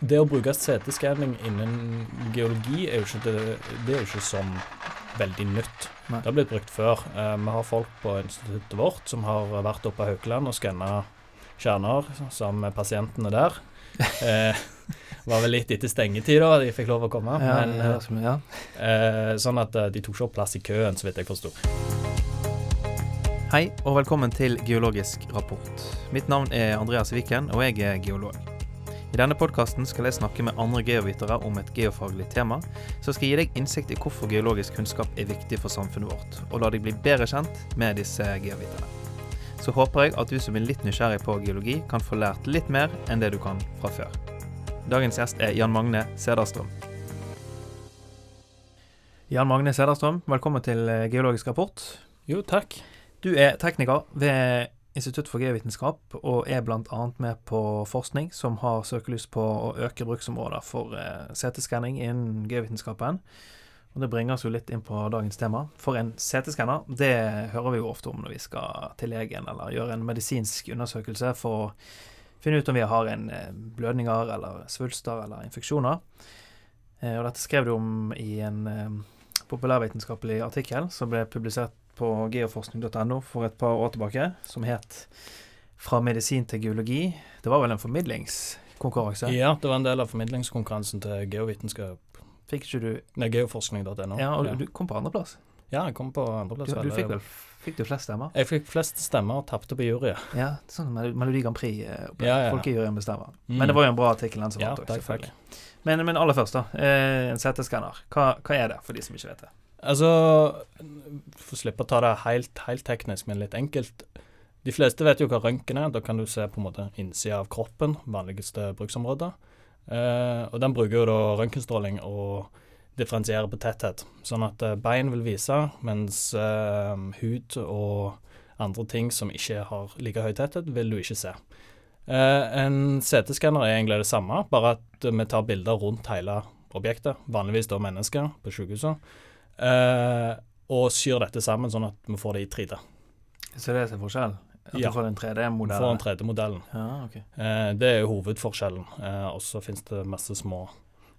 det å bruke CT-skanning innen geologi er jo ikke, det, det er jo ikke sånn veldig nytt. Nei. Det har blitt brukt før. Eh, vi har folk på instituttet vårt som har vært oppe på Haukeland og skanna kjerner sammen med pasientene der. Eh, var vel litt etter stengetid da de fikk lov å komme. Ja, men, ja, som- ja. eh, sånn at eh, de tok ikke opp plass i køen, så vidt jeg forsto. Hei og velkommen til Geologisk rapport. Mitt navn er Andreas Viken, og jeg er geolog. I denne podkasten skal jeg snakke med andre geovitere om et geofaglig tema, som skal gi deg innsikt i hvorfor geologisk kunnskap er viktig for samfunnet vårt, og la deg bli bedre kjent med disse geoviterne. Så håper jeg at du som er litt nysgjerrig på geologi, kan få lært litt mer enn det du kan fra før. Dagens gjest er Jan Magne Sederstrøm. Jan Magne Sederstrøm, velkommen til Geologisk rapport. Jo, takk. Du er tekniker ved Institutt for geovitenskap, og er bl.a. med på forskning som har søkelys på å øke bruksområder for eh, CT-skanning innen geovitenskapen. Og Det bringer oss jo litt inn på dagens tema. For en CT-skanner, det hører vi jo ofte om når vi skal til legen eller gjøre en medisinsk undersøkelse for å finne ut om vi har en eh, blødninger eller svulster eller infeksjoner. Eh, Og dette skrev du om i en populærvitenskapelig artikkel som ble publisert på geoforskning.no for et par år tilbake, som het 'Fra medisin til geologi'. Det var vel en formidlingskonkurranse? Ja, det var en del av formidlingskonkurransen til geovitenskap. Fikk ikke du Nei, geoforskning.no. Ja, og du kom på andreplass. Ja, jeg kom på Du, andreplass. du fikk vel Fikk du flest stemmer? Jeg fikk flest stemmer og tapte på juryet. Ja, sånn Mel- Melodi Grand Prix. eh. Ja, ja. Folkejuryen bestemmer. Mm. Men det var jo en bra artikkel, den som Ja, vant. Men, men aller først, da. Eh, en CT-skanner. Hva, hva er det, for de som ikke vet det? Altså, for å slippe å ta det helt, helt teknisk, men litt enkelt. De fleste vet jo hva røntgen er. Da kan du se på en måte innsida av kroppen, vanligste bruksområde. Eh, og den bruker jo da røntgenstråling og differensierer på tetthet. Sånn at eh, bein vil vise, mens eh, hud og andre ting som ikke har like høy tetthet, vil du ikke se. Eh, en CT-skanner er egentlig det samme, bare at vi tar bilder rundt hele objektet. Vanligvis da mennesker på sykehuset. Eh, og syr dette sammen sånn at vi får det i 3D. Så det er som forskjell? At Ja. du får en 3D-modell? får den 3D-modellen. Ja, okay. uh, det er jo hovedforskjellen. Uh, og så finnes det masse små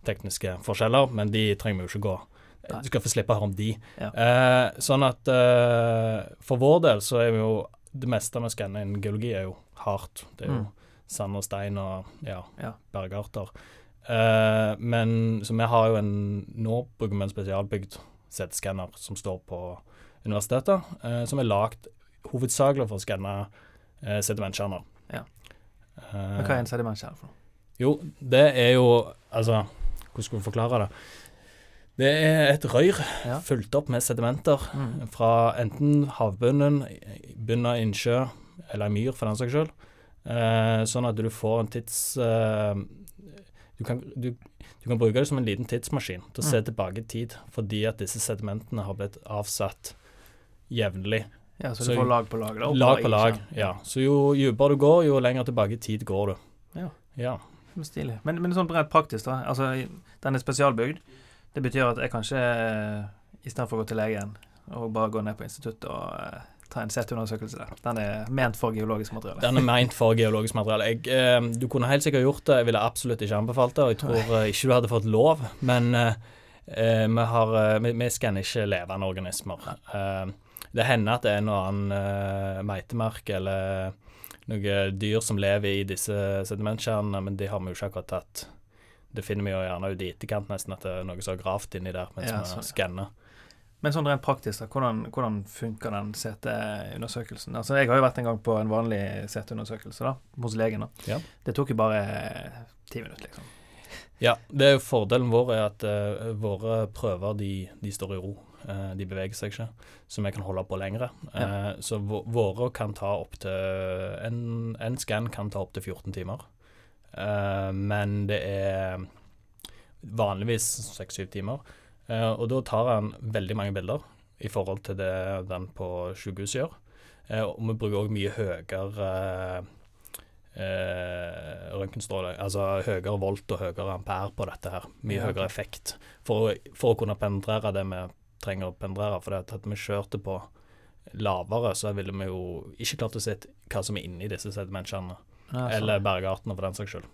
tekniske forskjeller, men de trenger vi jo ikke gå. Nei. Du skal få slippe å høre om de. Ja. Sånn at for vår del så er vi jo Det meste vi skanner innen geologi er jo hardt. Det er jo Mm. sand og stein og ja, Ja. bergarter. Men så vi har jo en Nå bruker vi en spesialbygd CT-skanner som står på universitetet, eh, som er lagd hovedsakelig for å skanne eh, sedimentkjerner. Ja. Eh, Men hva er en sedimentkjerne for noe? jo, det er jo Altså, hvordan skal vi forklare det? Det er et rør Ja. fulgt opp med sedimenter Mm. fra enten havbunnen, bunnen av innsjø eller myr for den saks skyld. Eh, sånn at du får en tids... Eh, du, kan, du, du kan bruke det som en liten tidsmaskin til å se Mm. tilbake i tid, fordi at disse sedimentene har blitt avsatt jevnlig. Ja, så, Så du får lag på lag? Da, Lag på lag, ja. Så jo dypere du går, jo lenger tilbake i tid går du. Ja. Ja. Stilig. Men, men sånn rent praktisk, da. Altså, den er spesialbygd. Det betyr at jeg kanskje eh, istedenfor å gå til legen og bare gå ned på instituttet og eh, ta en CT-undersøkelse der. Den er ment for geologisk materiale. Den er ment for geologisk materiale. Jeg, eh, du kunne helt sikkert gjort det, jeg ville absolutt ikke anbefalt det, og jeg tror eh, ikke du hadde fått lov. Men eh, eh, vi, har, eh, vi, vi skanner ikke levende organismer. Eh, det hender at det er en og annen eh, meitemark eller noe dyr som lever i disse sedimentkjernene, men de har vi jo ikke akkurat tatt. Det finner vi jo gjerne ut i etterkant, nesten, at det er noe som har gravd inni der mens Ja, vi sånn, skanner. Men sånn rent praktisk, da, hvordan, hvordan funker den CT-undersøkelsen? Altså, jeg har jo vært en gang på en vanlig CT-undersøkelse da, hos legen. da. Ja. Det tok jo bare ti minutter, liksom. Ja, det er jo fordelen vår er at uh, våre prøver de, de står i ro. Uh, de beveger seg ikke, så vi kan holde på lengre. Eh, så våre kan ta opptil En, en skann kan ta opptil 14 timer. Men det er vanligvis 6-7 timer. Eh, og da tar han veldig mange bilder i forhold til det den på sykehuset gjør. Eh, og vi bruker òg mye høyere eh, røntgenstråle, altså høyere volt og høyere ampere på dette her. Mye Ja, høyere effekt for, å- for å kunne penetrere det vi trenger å penetrere. For det at vi kjørte på lavere, så ville vi jo ikke klart å se hva som er inni disse sedimentkjernene. Ja, sånn. Eller bergartene, for den saks skyld.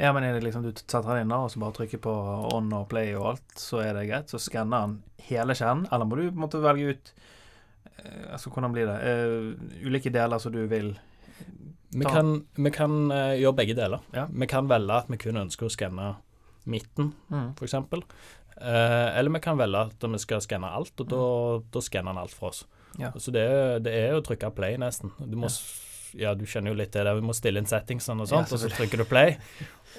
Ja, men er det liksom du setter den inn og så bare trykker på on og play og alt, så er det greit? Så skanner han hele kjernen, eller må du måtte velge ut eh, Altså, hvordan blir det? Eh, ulike deler som du vil Vi Ta- kan, vi kan eh, gjøre begge deler. Ja. Vi kan velge at vi kun ønsker å skanne midten, mm. f.eks. Uh, eller vi kan velge at vi skal skanne alt, og da, da skanner han alt for oss. Ja. Så det er, det er å trykke play, nesten. Du må, s- ja, du kjenner jo litt til det. Vi må stille inn settings og Ja, og så trykker du play.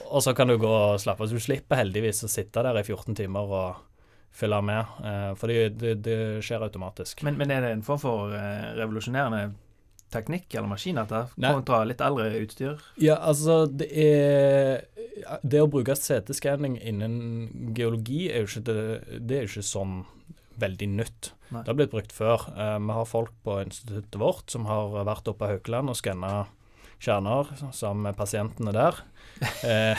Og så kan du gå og slappe av. Så du slipper heldigvis å sitte der i 14 timer og fylle med, eh, for det, det, det skjer automatisk. men, men er det en form for eh, revolusjonerende teknikk eller maskin, dette? Kontra litt eldre utstyr? Ja, altså det er Det å bruke CT-skanning innen geologi er jo ikke det, det er jo ikke sånn veldig nytt. Nei. Det har blitt brukt før. Eh, vi har folk på instituttet vårt som har vært oppe på Haukeland og skanna kjerner sammen med pasientene der. Eh,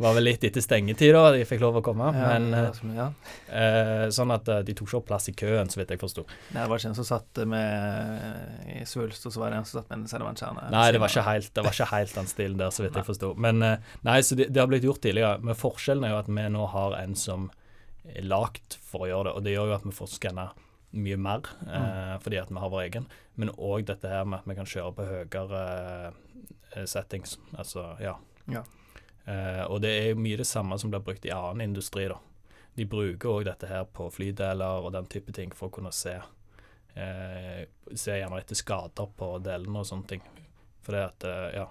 var vel litt etter stengetid da de fikk lov å komme, Ja, men eh, som- ja. eh, sånn at eh, de tok ikke opp plass i køen, så vidt jeg forsto. Det var ikke en som satt med i svulst, og så var det en som satt med en sedimentkjerne. Nei, det var ikke helt, det var ikke helt den stilen der, så vidt jeg forsto. Men nei, så det, det har blitt gjort tidligere. Men forskjellen er jo at vi nå har en som er lagd for å gjøre det, og det gjør jo at vi får skanna mye mer eh, fordi at vi har vår egen. Men òg dette her med at vi kan kjøre på høyere eh, settings. Altså, ja. Ja. Eh, og det er jo mye det samme som blir brukt i annen industri, da. De bruker òg dette her på flydeler og den type ting for å kunne se eh, Se gjerne etter skader på delene og sånne ting. For det at, eh, ja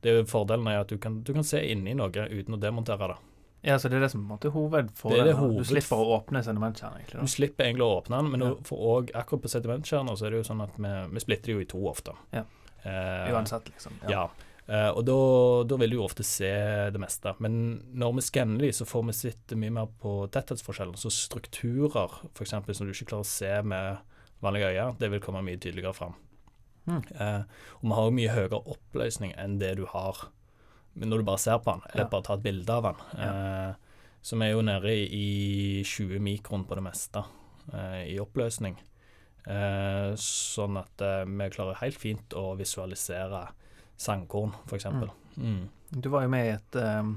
det er jo Fordelen er at du kan, du kan se inni noe uten å demontere det. Ja, så det er det som på en måte hovedfordelen. Det er det hoved- Du slipper å åpne sedimentkjernen, egentlig. Du slipper egentlig å åpne den, men Ja. får akkurat på sedimentkjerner så er det jo sånn at vi, vi splitter det jo i to ofte. Ja. Eh, Uansett, liksom. Ja. Eh, og da, da vil du jo ofte se det meste. Men når vi skanner de, så får vi sett mye mer på tetthetsforskjellen. Så strukturer, f.eks. som du ikke klarer å se med vanlige øyne, det vil komme mye tydeligere fram. Mm. Eh, og vi har jo mye høyere oppløsning enn det du har når du bare ser på den, eller Ja. bare tar et bilde av den. Eh, som er jo nede i, i 20 mikron på det meste eh, i oppløsning. Eh, sånn at eh, vi klarer helt fint å visualisere sandkorn, f.eks. Mm. Mm. Du var jo med i et, um,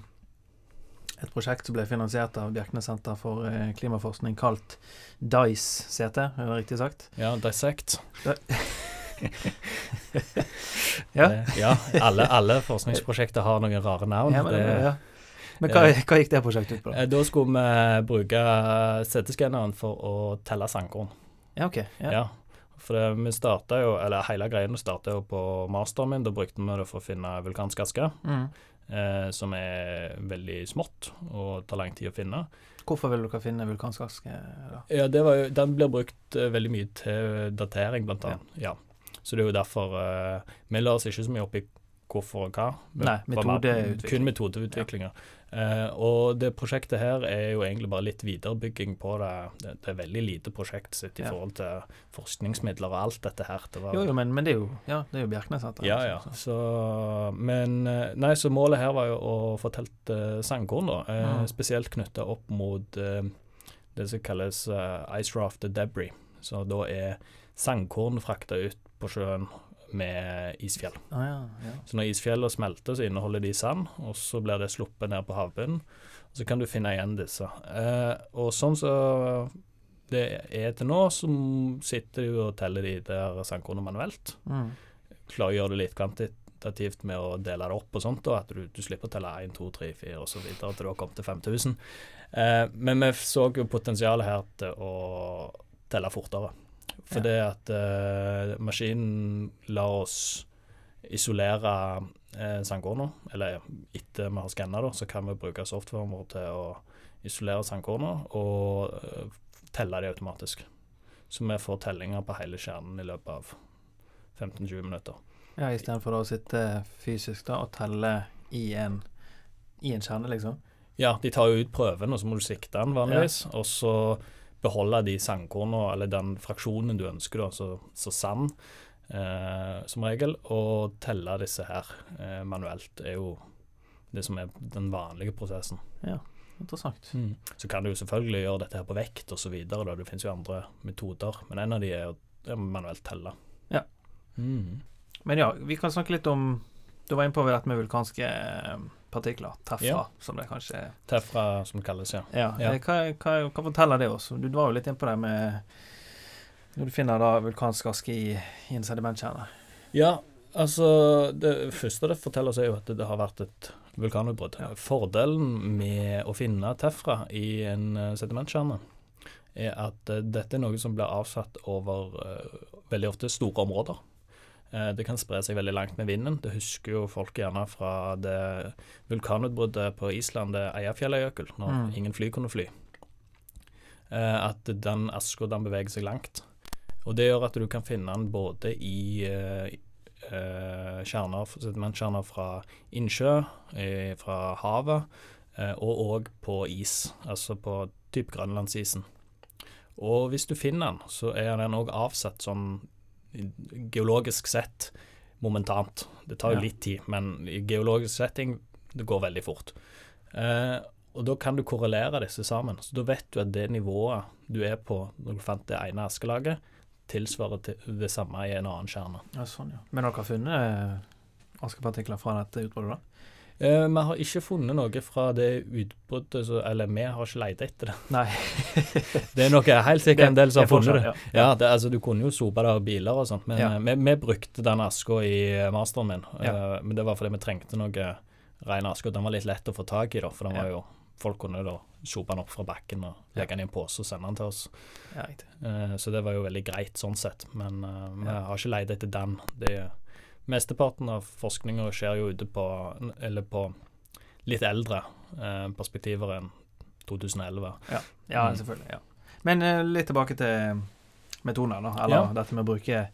et prosjekt som ble finansiert av Bjerknes senter for eh, klimaforskning, kalt DICE CT, er det riktig sagt? Ja, Dissect. Ja. Ja alle, alle forskningsprosjekter har noen rare navn. Ja, men, Det- ja. men hva, hva gikk det prosjektet ut på? da? Eh, Da skulle vi bruke CT-skanneren for å telle sandkorn. Ja, ok. Ja. Ja. For det, vi starta jo, eller hele greia starta jo på masteren min. Da brukte vi det for å finne vulkansk aske, Mm. eh, som er veldig smått og tar lang tid å finne. Hvorfor vil dere finne vulkansk aske? da? Ja, det var jo, Den blir brukt eh, veldig mye til datering, blant annet. Ja. Så det er jo derfor uh, Vi la oss ikke så mye opp i hvorfor og hva. Nei, metodeutvikling. Kun metodeutviklinger. Uh, og det prosjektet her er jo egentlig bare litt viderebygging på det. Det, det er veldig lite prosjekt sett i Ja. forhold til forskningsmidler og alt dette her. Det var, Jo, jo, men, men det er jo, ja, det er jo Bjerknes senter. Ja, ja. liksom, så- Så, men eh, Nei, så målet her var jo å få telt uh, sandkorn, da. Uh, Mm. Spesielt knytta opp mot eh, det som kalles ice rafter debris. Så da er sandkorn frakta ut på sjøen med isfjell. Ah, ja, ja. Så når isfjellene smelter, så inneholder de sand, og så blir det sluppet ned på havbunnen. Og så kan du finne igjen disse. Eh, og sånn så det er til nå, så sitter du og teller de der sandkornene manuelt Mm. klarer å gjøre det litt kvantitativt med å dele det opp og sånt, og at du, du slipper å telle 1, 2, 3, 4 og så videre til du har kommet til 5000. Eh, men vi så jo potensialet her til å telle fortere. For Ja. det at uh, maskinen lar oss isolere uh, sandkorna, eller etter vi har skanna, så kan vi bruke softwaren vår til å isolere sandkorna og uh, telle de automatisk. Så vi får tellinger på hele kjernen i løpet av 15-20 minutter. ja Istedenfor å sitte fysisk da og telle i en, i en kjerne, liksom. Ja, de tar jo ut prøven, og så må du sikte den vanligvis. Og så beholde de sandkornene, eller den fraksjonen du ønsker, da, så, så sand eh, som regel. Og telle disse her eh, manuelt er jo det som er den vanlige prosessen. Ja, Interessant. Så kan du jo selvfølgelig gjøre dette her på vekt osv. Det finnes jo andre metoder, men en av de er å manuelt telle. Ja. Mm. Men ja, vi kan snakke litt om Du var inne på dette med vulkanske eh, partikler. Tefra, Ja. som det kanskje er. Tefra, som det kalles, ja. Ja. Ja. eh, Hva, hva, hva forteller det oss? Du var jo litt innpå det med Når du finner da vulkansk aske i, i en sedimentkjerne. Ja, altså Det første det forteller oss, er jo at det har vært et vulkanutbrudd. Ja. Fordelen med å finne tefra i en eh, sedimentkjerne er at eh, dette er noe som blir avsatt over veldig ofte store områder. Eh, det kan spre seg veldig langt med vinden. Det husker jo folk gjerne fra det vulkanutbruddet på Island, det Eyjafjallajökull, når Mm. ingen fly kunne fly. Eh, at den aska den beveger seg langt. Og det gjør at du kan finne den både i eh, eh, kjerner, sedimentkjerner fra innsjø, eh, fra havet, eh, og òg på is, altså på type Grønlandsisen. Og hvis du finner den, så er den òg avsett sånn geologisk sett momentant. Det tar jo Ja. litt tid, men i geologisk setting det går veldig fort. Eh, og da kan du korrelere disse sammen. Så da vet du at det nivået du er på når du fant det ene askelaget, tilsvarer til det samme i en annen kjerne. Ja, sånn, ja. Men dere har funnet eh, askepartikler fra dette utbruddet, da? Eh, vi har ikke funnet noe fra det utbruddet, eller vi har ikke leita etter det. Nei. Det er noe helt sikkert en del som har er funnet det. Ja, det, altså Du kunne jo sope det av biler og sånt, men Ja. eh, vi, vi brukte den aska i eh, masteren min. Ja. Men det var fordi vi trengte noe ren aske, og den var litt lett å få tak i, da. For den var jo Folk kunne da sope den opp fra bakken og legge den i en pose og sende den til oss. Ja. Eh, så det var jo veldig greit sånn sett, men vi har ikke leid etter den. Det, mesteparten av forskninga skjer jo ute på Eller på litt eldre eh, perspektiver enn 2011. Ja, ja selvfølgelig. ja. Men eh, litt tilbake til metoder, da. Eller Ja. dette med å bruke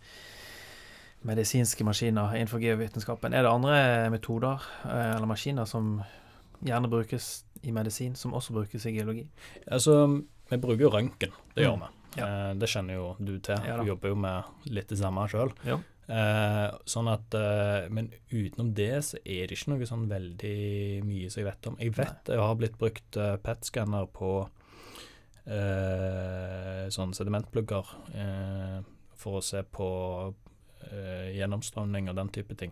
medisinske maskiner innenfor geovitenskapen. Er det andre metoder eh, eller maskiner som gjerne brukes i medisin, som også brukes i geologi? Altså, vi bruker jo røntgen, det gjør Mm. Eh, det kjenner jo du til. Ja du jobber jo med litt det samme sjøl. Ja. Eh, sånn at eh, Men utenom det så er det ikke noe sånn veldig mye som jeg vet om. Jeg vet det har blitt brukt eh, PET-skanner på eh, sånn sedimentplugger eh, for å se på eh, gjennomstrømning og den type ting.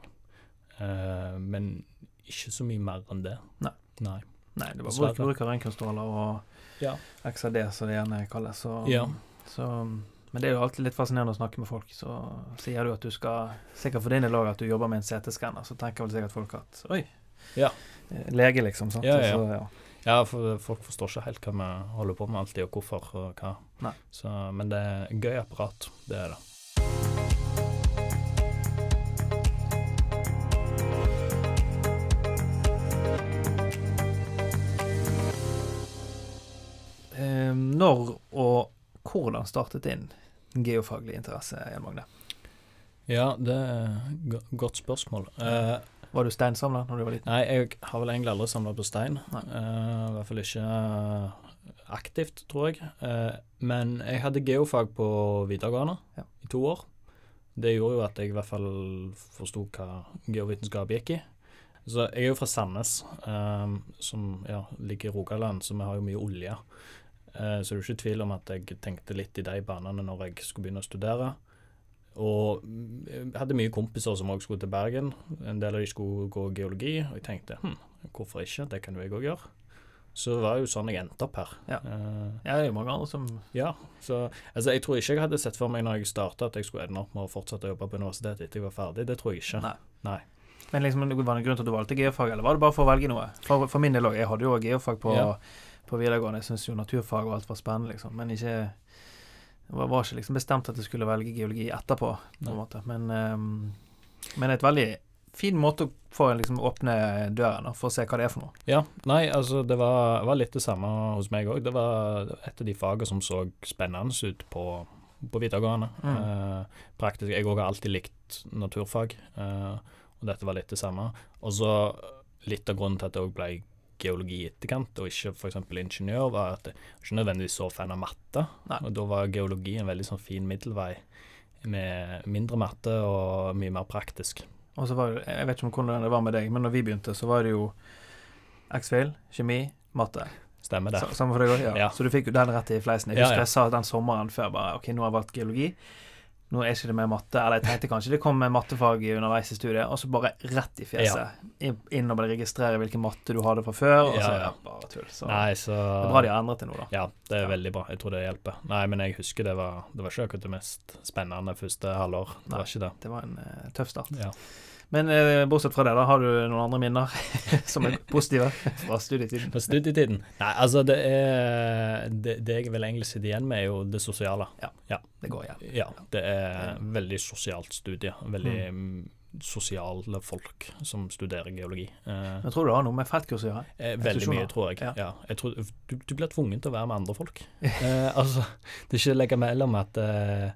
Eh, men ikke så mye mer enn det. Nei. Nei. Nei, det var Dessverre. bruk, bruk av røntgenstråler og Ja. XRD, som det gjerne kalles. Så, Ja. så, men det er jo alltid litt fascinerende å snakke med folk. Så sier du at du skal Sikkert for din lag at du jobber med en CT-skanner, så tenker vel sikkert folk at Oi. Ja. eh, Lege, liksom. Sant? Ja, ja, ja. Så, ja. Ja, for folk forstår ikke helt hva vi holder på med alltid, og hvorfor og hva. Så, men det er gøy apparat, det er det. Når og hvordan startet din geofaglige interesse, Jan Magne? Ja, det er et godt spørsmål. Eh, Var du steinsamler når du var liten? nei, jeg har vel egentlig aldri samla på stein. Eh, I hvert fall ikke eh, aktivt, tror jeg. Eh, men jeg hadde geofag på videregående Ja. i to år. Det gjorde jo at jeg i hvert fall forsto hva geovitenskap gikk i. Så jeg er jo fra Sandnes, um, som ja, ligger i Rogaland, så vi har jo mye olje. Eh, så det er jo ikke tvil om at jeg tenkte litt i de banene når jeg skulle begynne å studere. Og mm, jeg hadde mye kompiser som òg skulle til Bergen. En del av de skulle gå geologi, og jeg tenkte hm, hvorfor ikke, det kan jo jeg òg gjøre. Så det var jo sånn jeg endte opp her. Ja. Eh, Ja, det er mange andre som ja, så altså, jeg tror ikke jeg hadde sett for meg når jeg starta at jeg skulle ende opp med å fortsette å jobbe på universitetet etter jeg var ferdig. Det tror jeg ikke. Nei. Nei. Men liksom, var det en grunn til at du valgte geofag, eller var det bare for å velge noe? For, for min del òg. Jeg hadde jo geofag på, Ja. På videregående. Jeg syntes jo naturfag og alt var spennende, liksom. Men ikke Det var, var ikke liksom bestemt at jeg skulle velge geologi etterpå, på en måte. Men, um, men et veldig fin måte å få liksom åpne døren for å se hva det er for noe. Ja, nei, altså det var, var litt det samme hos meg òg. Det var et av de fagene som så spennende ut på, på videregående. Mm. Eh, praktisk. Jeg òg har alltid likt naturfag, eh, og dette var litt det samme. Og så litt av grunnen til at jeg òg ble geologi i etterkant, og ikke f.eks. ingeniør, var at jeg ikke nødvendigvis så fan av matte. Nei. Og da var geologi en veldig sånn fin middelvei med mindre matte og mye mer praktisk. Og så var Jeg vet ikke om hvordan det var med deg, men når vi begynte, så var det jo X-Fail, kjemi, matte. Stemmer det? Så, Samme for deg òg? Ja. Ja. Så du fikk jo den rett i fleisen. Jeg Ja, husker ja. jeg sa den sommeren før bare OK, nå har jeg valgt geologi. Nå er ikke det med matte, eller jeg tenkte kanskje det kom med mattefag underveis i studiet, og så bare rett i fjeset. Inn- Inn og bare registrere hvilken matte du hadde fra før, og så Ja, ja. bare tull. Så Nei, så det er bra de har endret det nå, da. Ja, det er Ja. veldig bra. Jeg tror det hjelper. Nei, men jeg husker det var Det var ikke akkurat det mest spennende første halvår. Det Nei. var ikke det. Det var en uh, tøff start. Ja. Men eh, bortsett fra det, da, har du noen andre minner som er positive fra studietiden? På studietiden Nei, altså, det er det, det jeg vil egentlig sitte igjen med, er jo det sosiale. Ja, Det går igjen. Ja, det er veldig sosialt studie. Veldig mm. sosiale folk som studerer geologi. Eh, Men tror du har noe med feltkurs å gjøre? Eh, veldig mye, tror jeg. Ja. Ja. jeg tror, du, du blir tvunget til å være med andre folk. Eh, altså, det er ikke å legge mellom at eh,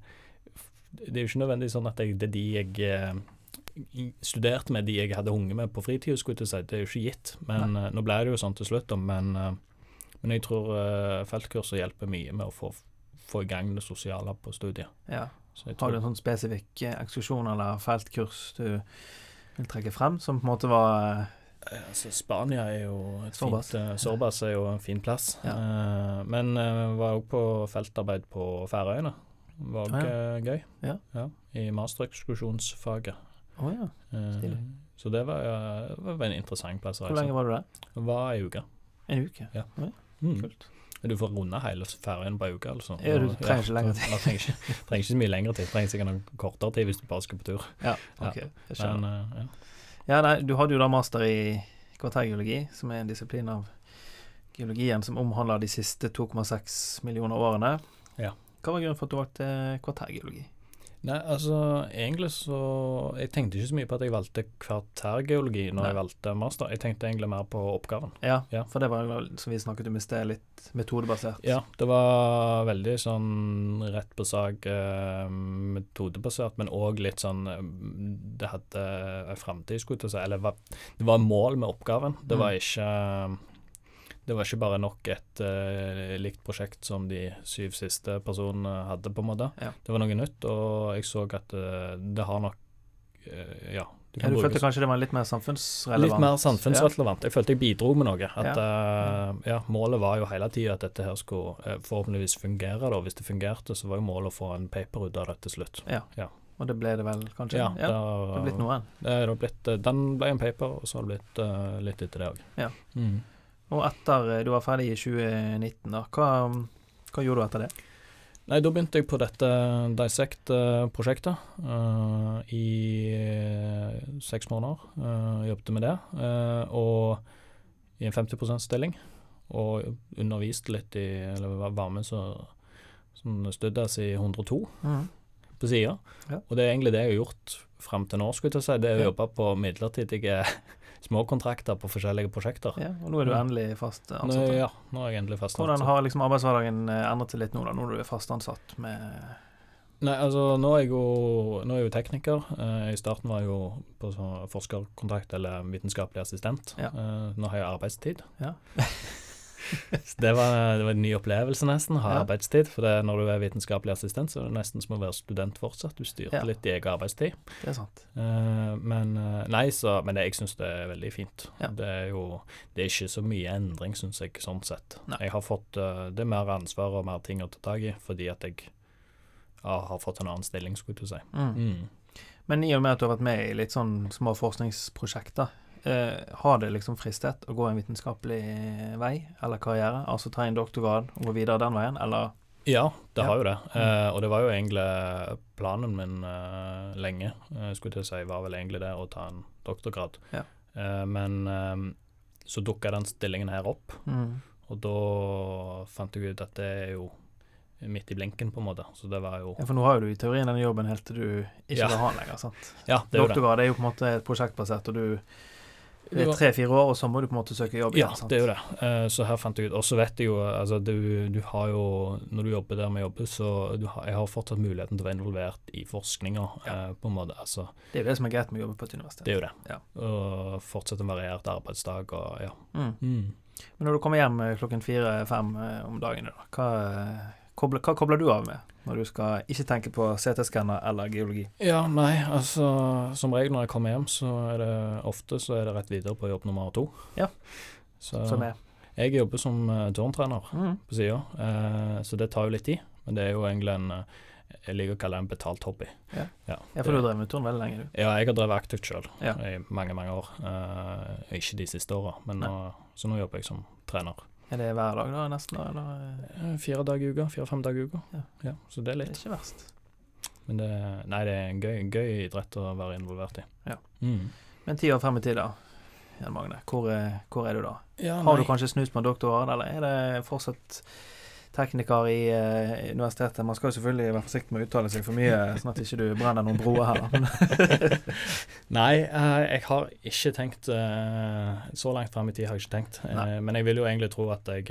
Det er jo ikke nødvendigvis sånn at jeg, det er de jeg eh, studerte med, de jeg hadde hunget med på fritida, skulle jeg si. Det er jo ikke gitt. Men eh, Nå ble det jo sånn til slutt. Men, eh, men jeg tror uh, feltkurset hjelper mye med å få, få i gang det sosiale på studiet. Ja. Har du en sånn spesifikk eh, ekskursjon eller feltkurs du vil trekke frem, som på en måte var eh, Eh, altså, Spania er jo et Sorbas. fint Sorbas er jo en fin plass. Ja. Eh, men uh, var òg på feltarbeid på Færøyene. Var òg ja. gøy. Ja. I masterekskursjonsfaget. Å ja. Eh, Stilig. så det var, var en interessant plass å Hvor lenge var du der? Var ei uke. En uke? Ja. Oi, Mm. Kult. Du får runde hele ferien på ei uke, altså. Ja, du trenger ikke lengre tid. Trenger ikke, trenger ikke så mye lengre tid. Trenger sikkert noen kortere tid hvis du bare skal på tur. Ja, Ja. ok. Jeg skjønner. Men eh, ja. Ja, nei, du hadde jo da master i kvartærgeologi, som er en disiplin av geologien som omhandler de siste 2,6 millioner årene. Ja. Hva var grunnen for at du valgte kvartærgeologi? Nei, altså egentlig så Jeg tenkte ikke så mye på at jeg valgte kvartærgeologi når Nei. jeg valgte master. Jeg tenkte egentlig mer på oppgaven. Ja, Ja. for det var jo, som vi snakket om i sted, litt metodebasert. Ja, det var veldig sånn rett på sak, eh, metodebasert, men òg litt sånn eh, Det hadde en framtid, skulle jeg til å si. Eller det var mål med oppgaven. Det var Mm. ikke det var ikke bare nok et uh, likt prosjekt som de syv siste personene hadde, på en måte. Ja. Det var noe nytt, og jeg så at uh, det har nok uh, Ja. det Ja, kan du følte kanskje det var litt mer samfunnsrelevant? Litt mer samfunnsrelevant. Jeg følte jeg bidro med noe. At Ja. eh, ja, Målet var jo hele tida at dette her skulle eh, forhåpentligvis fungere. da. Hvis det fungerte, så var jo målet å få en paper ut av det til slutt. Ja. Ja. Og det ble det vel, kanskje? Ja, det har blitt noe. Blitt, eh, den ble en paper, og så har det blitt eh, litt etter det òg. Ja. Mm. Og etter eh, du var ferdig i 2019, da, hva, hva gjorde du etter det? Nei, da begynte jeg på dette Dissect-prosjektet uh, i eh, seks måneder. Uh, jobbet med det. Uh, og i en 50 %-stilling. Og underviste litt i Eller var- med så, som studieas i 102 på sida. Ja. Og det er egentlig det jeg har gjort fram til nå, skulle jeg si. Det er å jobbe på midlertidige småkontrakter på forskjellige prosjekter. Ja, og nå er du endelig fast ansatt. Nå, ja, nå er jeg endelig fast ansatt. Hvordan har liksom arbeidshverdagen eh, endret seg litt nå, da, når du er fast ansatt med Nei, altså nå er jeg jo, er jeg jo tekniker. Eh, I starten var jeg jo på forskerkontrakt eller vitenskapelig assistent. Ja. Eh, nå har jeg arbeidstid. Ja. Det var, det var en ny opplevelse nesten, å ha Ja. arbeidstid. For det, når du er vitenskapelig assistent, så er det nesten som å være student fortsatt. Du styrer Ja. litt i egen arbeidstid. Det er sant. Uh, men eh, nei, så, men det, jeg syns det er veldig fint. Ja. Det er jo det er ikke så mye endring, syns jeg, sånn sett. Nei. Jeg har fått uh, Det er mer ansvar og mer ting å ta tak i, fordi at jeg uh, har fått en annen stilling, skulle du si. Mm. Mm. Men i og med at du har vært med i litt sånn små forskningsprosjekter, eh, har det liksom fristet å gå en vitenskapelig vei eller karriere? Altså ta en doktorgrad og gå videre den veien, eller Ja, det har jo det. Eh, og det var jo egentlig planen min eh, lenge, eh, skulle til å si, var vel egentlig det å ta en doktorgrad. Ja. Eh, men eh, så dukka den stillingen her opp, mm. og da fant jeg ut at det er jo midt i blinken, på en måte. Så det var jo Ja, for nå har jo du i teorien denne jobben helt til du ikke Ja. vil ha den lenger, sant? Ja, det er jo det. Doktorgrad er jo på en måte et prosjektbasert, og du tre-fire år, og så må du på en måte søke jobb Ja, det er jo det. Uh, så her fant jeg ut Og så vet jeg jo Altså, du, du har jo Når du jobber der vi jobber, så du har, jeg har fortsatt muligheten til å være involvert i forskninga, Ja. Uh, på en måte. Altså, Det er jo det som er greit med å jobbe på et universitet. det er jo det. Ja. Og fortsette en variert arbeidsdag og ja. Mm. Mm. Men når du kommer hjem klokken fire-fem eh, om dagen, da, hva, kobler, hva kobler du av med når du skal ikke tenke på CT-skanner eller geologi? Ja, nei, altså Som regel når jeg kommer hjem, så er det ofte så er det rett videre på jobb nummer to. Ja. Så Som er jeg jobber som uh, turntrener mm. på sida, uh, så det tar jo litt tid. Men det er jo egentlig en, uh, Jeg liker å kalle det en betalt hobby. Ja. ja, Ja, for du har drevet med turn veldig lenge, du. Ja, jeg har drevet aktivt sjøl Ja. i mange, mange år. Uh, ikke de siste åra, men nå, så nå jobber jeg som trener. Er det hver dag, da, nesten? da, Eller? Eh, Fire dager i uka, fire-fem dager i uka. Ja. så det er litt. Det er ikke verst. Men det, nei, det er en gøy, gøy idrett å være involvert i. Ja. Mm. Men ti år frem i tid, da, Jan Magne, hvor hvor er du da? Ja, Har du kanskje snust på en doktorgrad, eller er det fortsatt tekniker i uh, universitetet? Man skal jo selvfølgelig være forsiktig med å uttale seg for mye, sånn at ikke du brenner noen broer her. Nei, uh, jeg har ikke tenkt uh, Så langt fram i tid har jeg ikke tenkt. Men jeg vil jo egentlig tro at jeg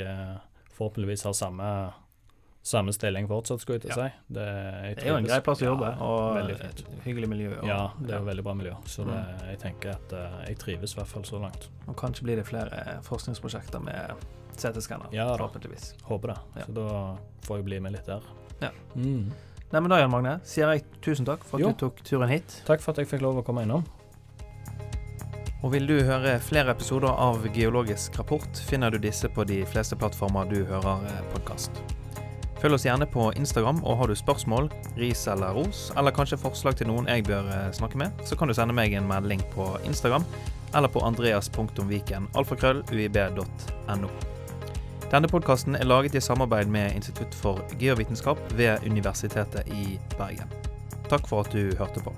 forhåpentligvis har samme, samme stilling fortsatt, skulle jeg til å si. Det, det er jo en grei plass å jobbe, Ja, og hyggelig miljø. Og, Ja, det er jo veldig bra miljø. Så det, Mm. jeg tenker at jeg trives i hvert fall så langt. Og kanskje blir det flere forskningsprosjekter med CT-skanner, Ja forhåpentligvis. Håper det. Ja. Så da får jeg bli med litt der. Ja. Mm. Nei, men da, Jan Magne, sier jeg tusen takk for at Jo. du tok turen hit. Takk for at jeg fikk lov å komme innom. Og vil du høre flere episoder av Geologisk rapport, finner du disse på de fleste plattformer du hører podkast. Følg oss gjerne på Instagram, og har du spørsmål, ris eller ros, eller kanskje forslag til noen jeg bør eh, snakke med, så kan du sende meg en melding på Instagram, eller på andreas.viken, alfakrøll.uib.no. Denne podkasten er laget i samarbeid med Institutt for geovitenskap ved Universitetet i Bergen. Takk for at du hørte på.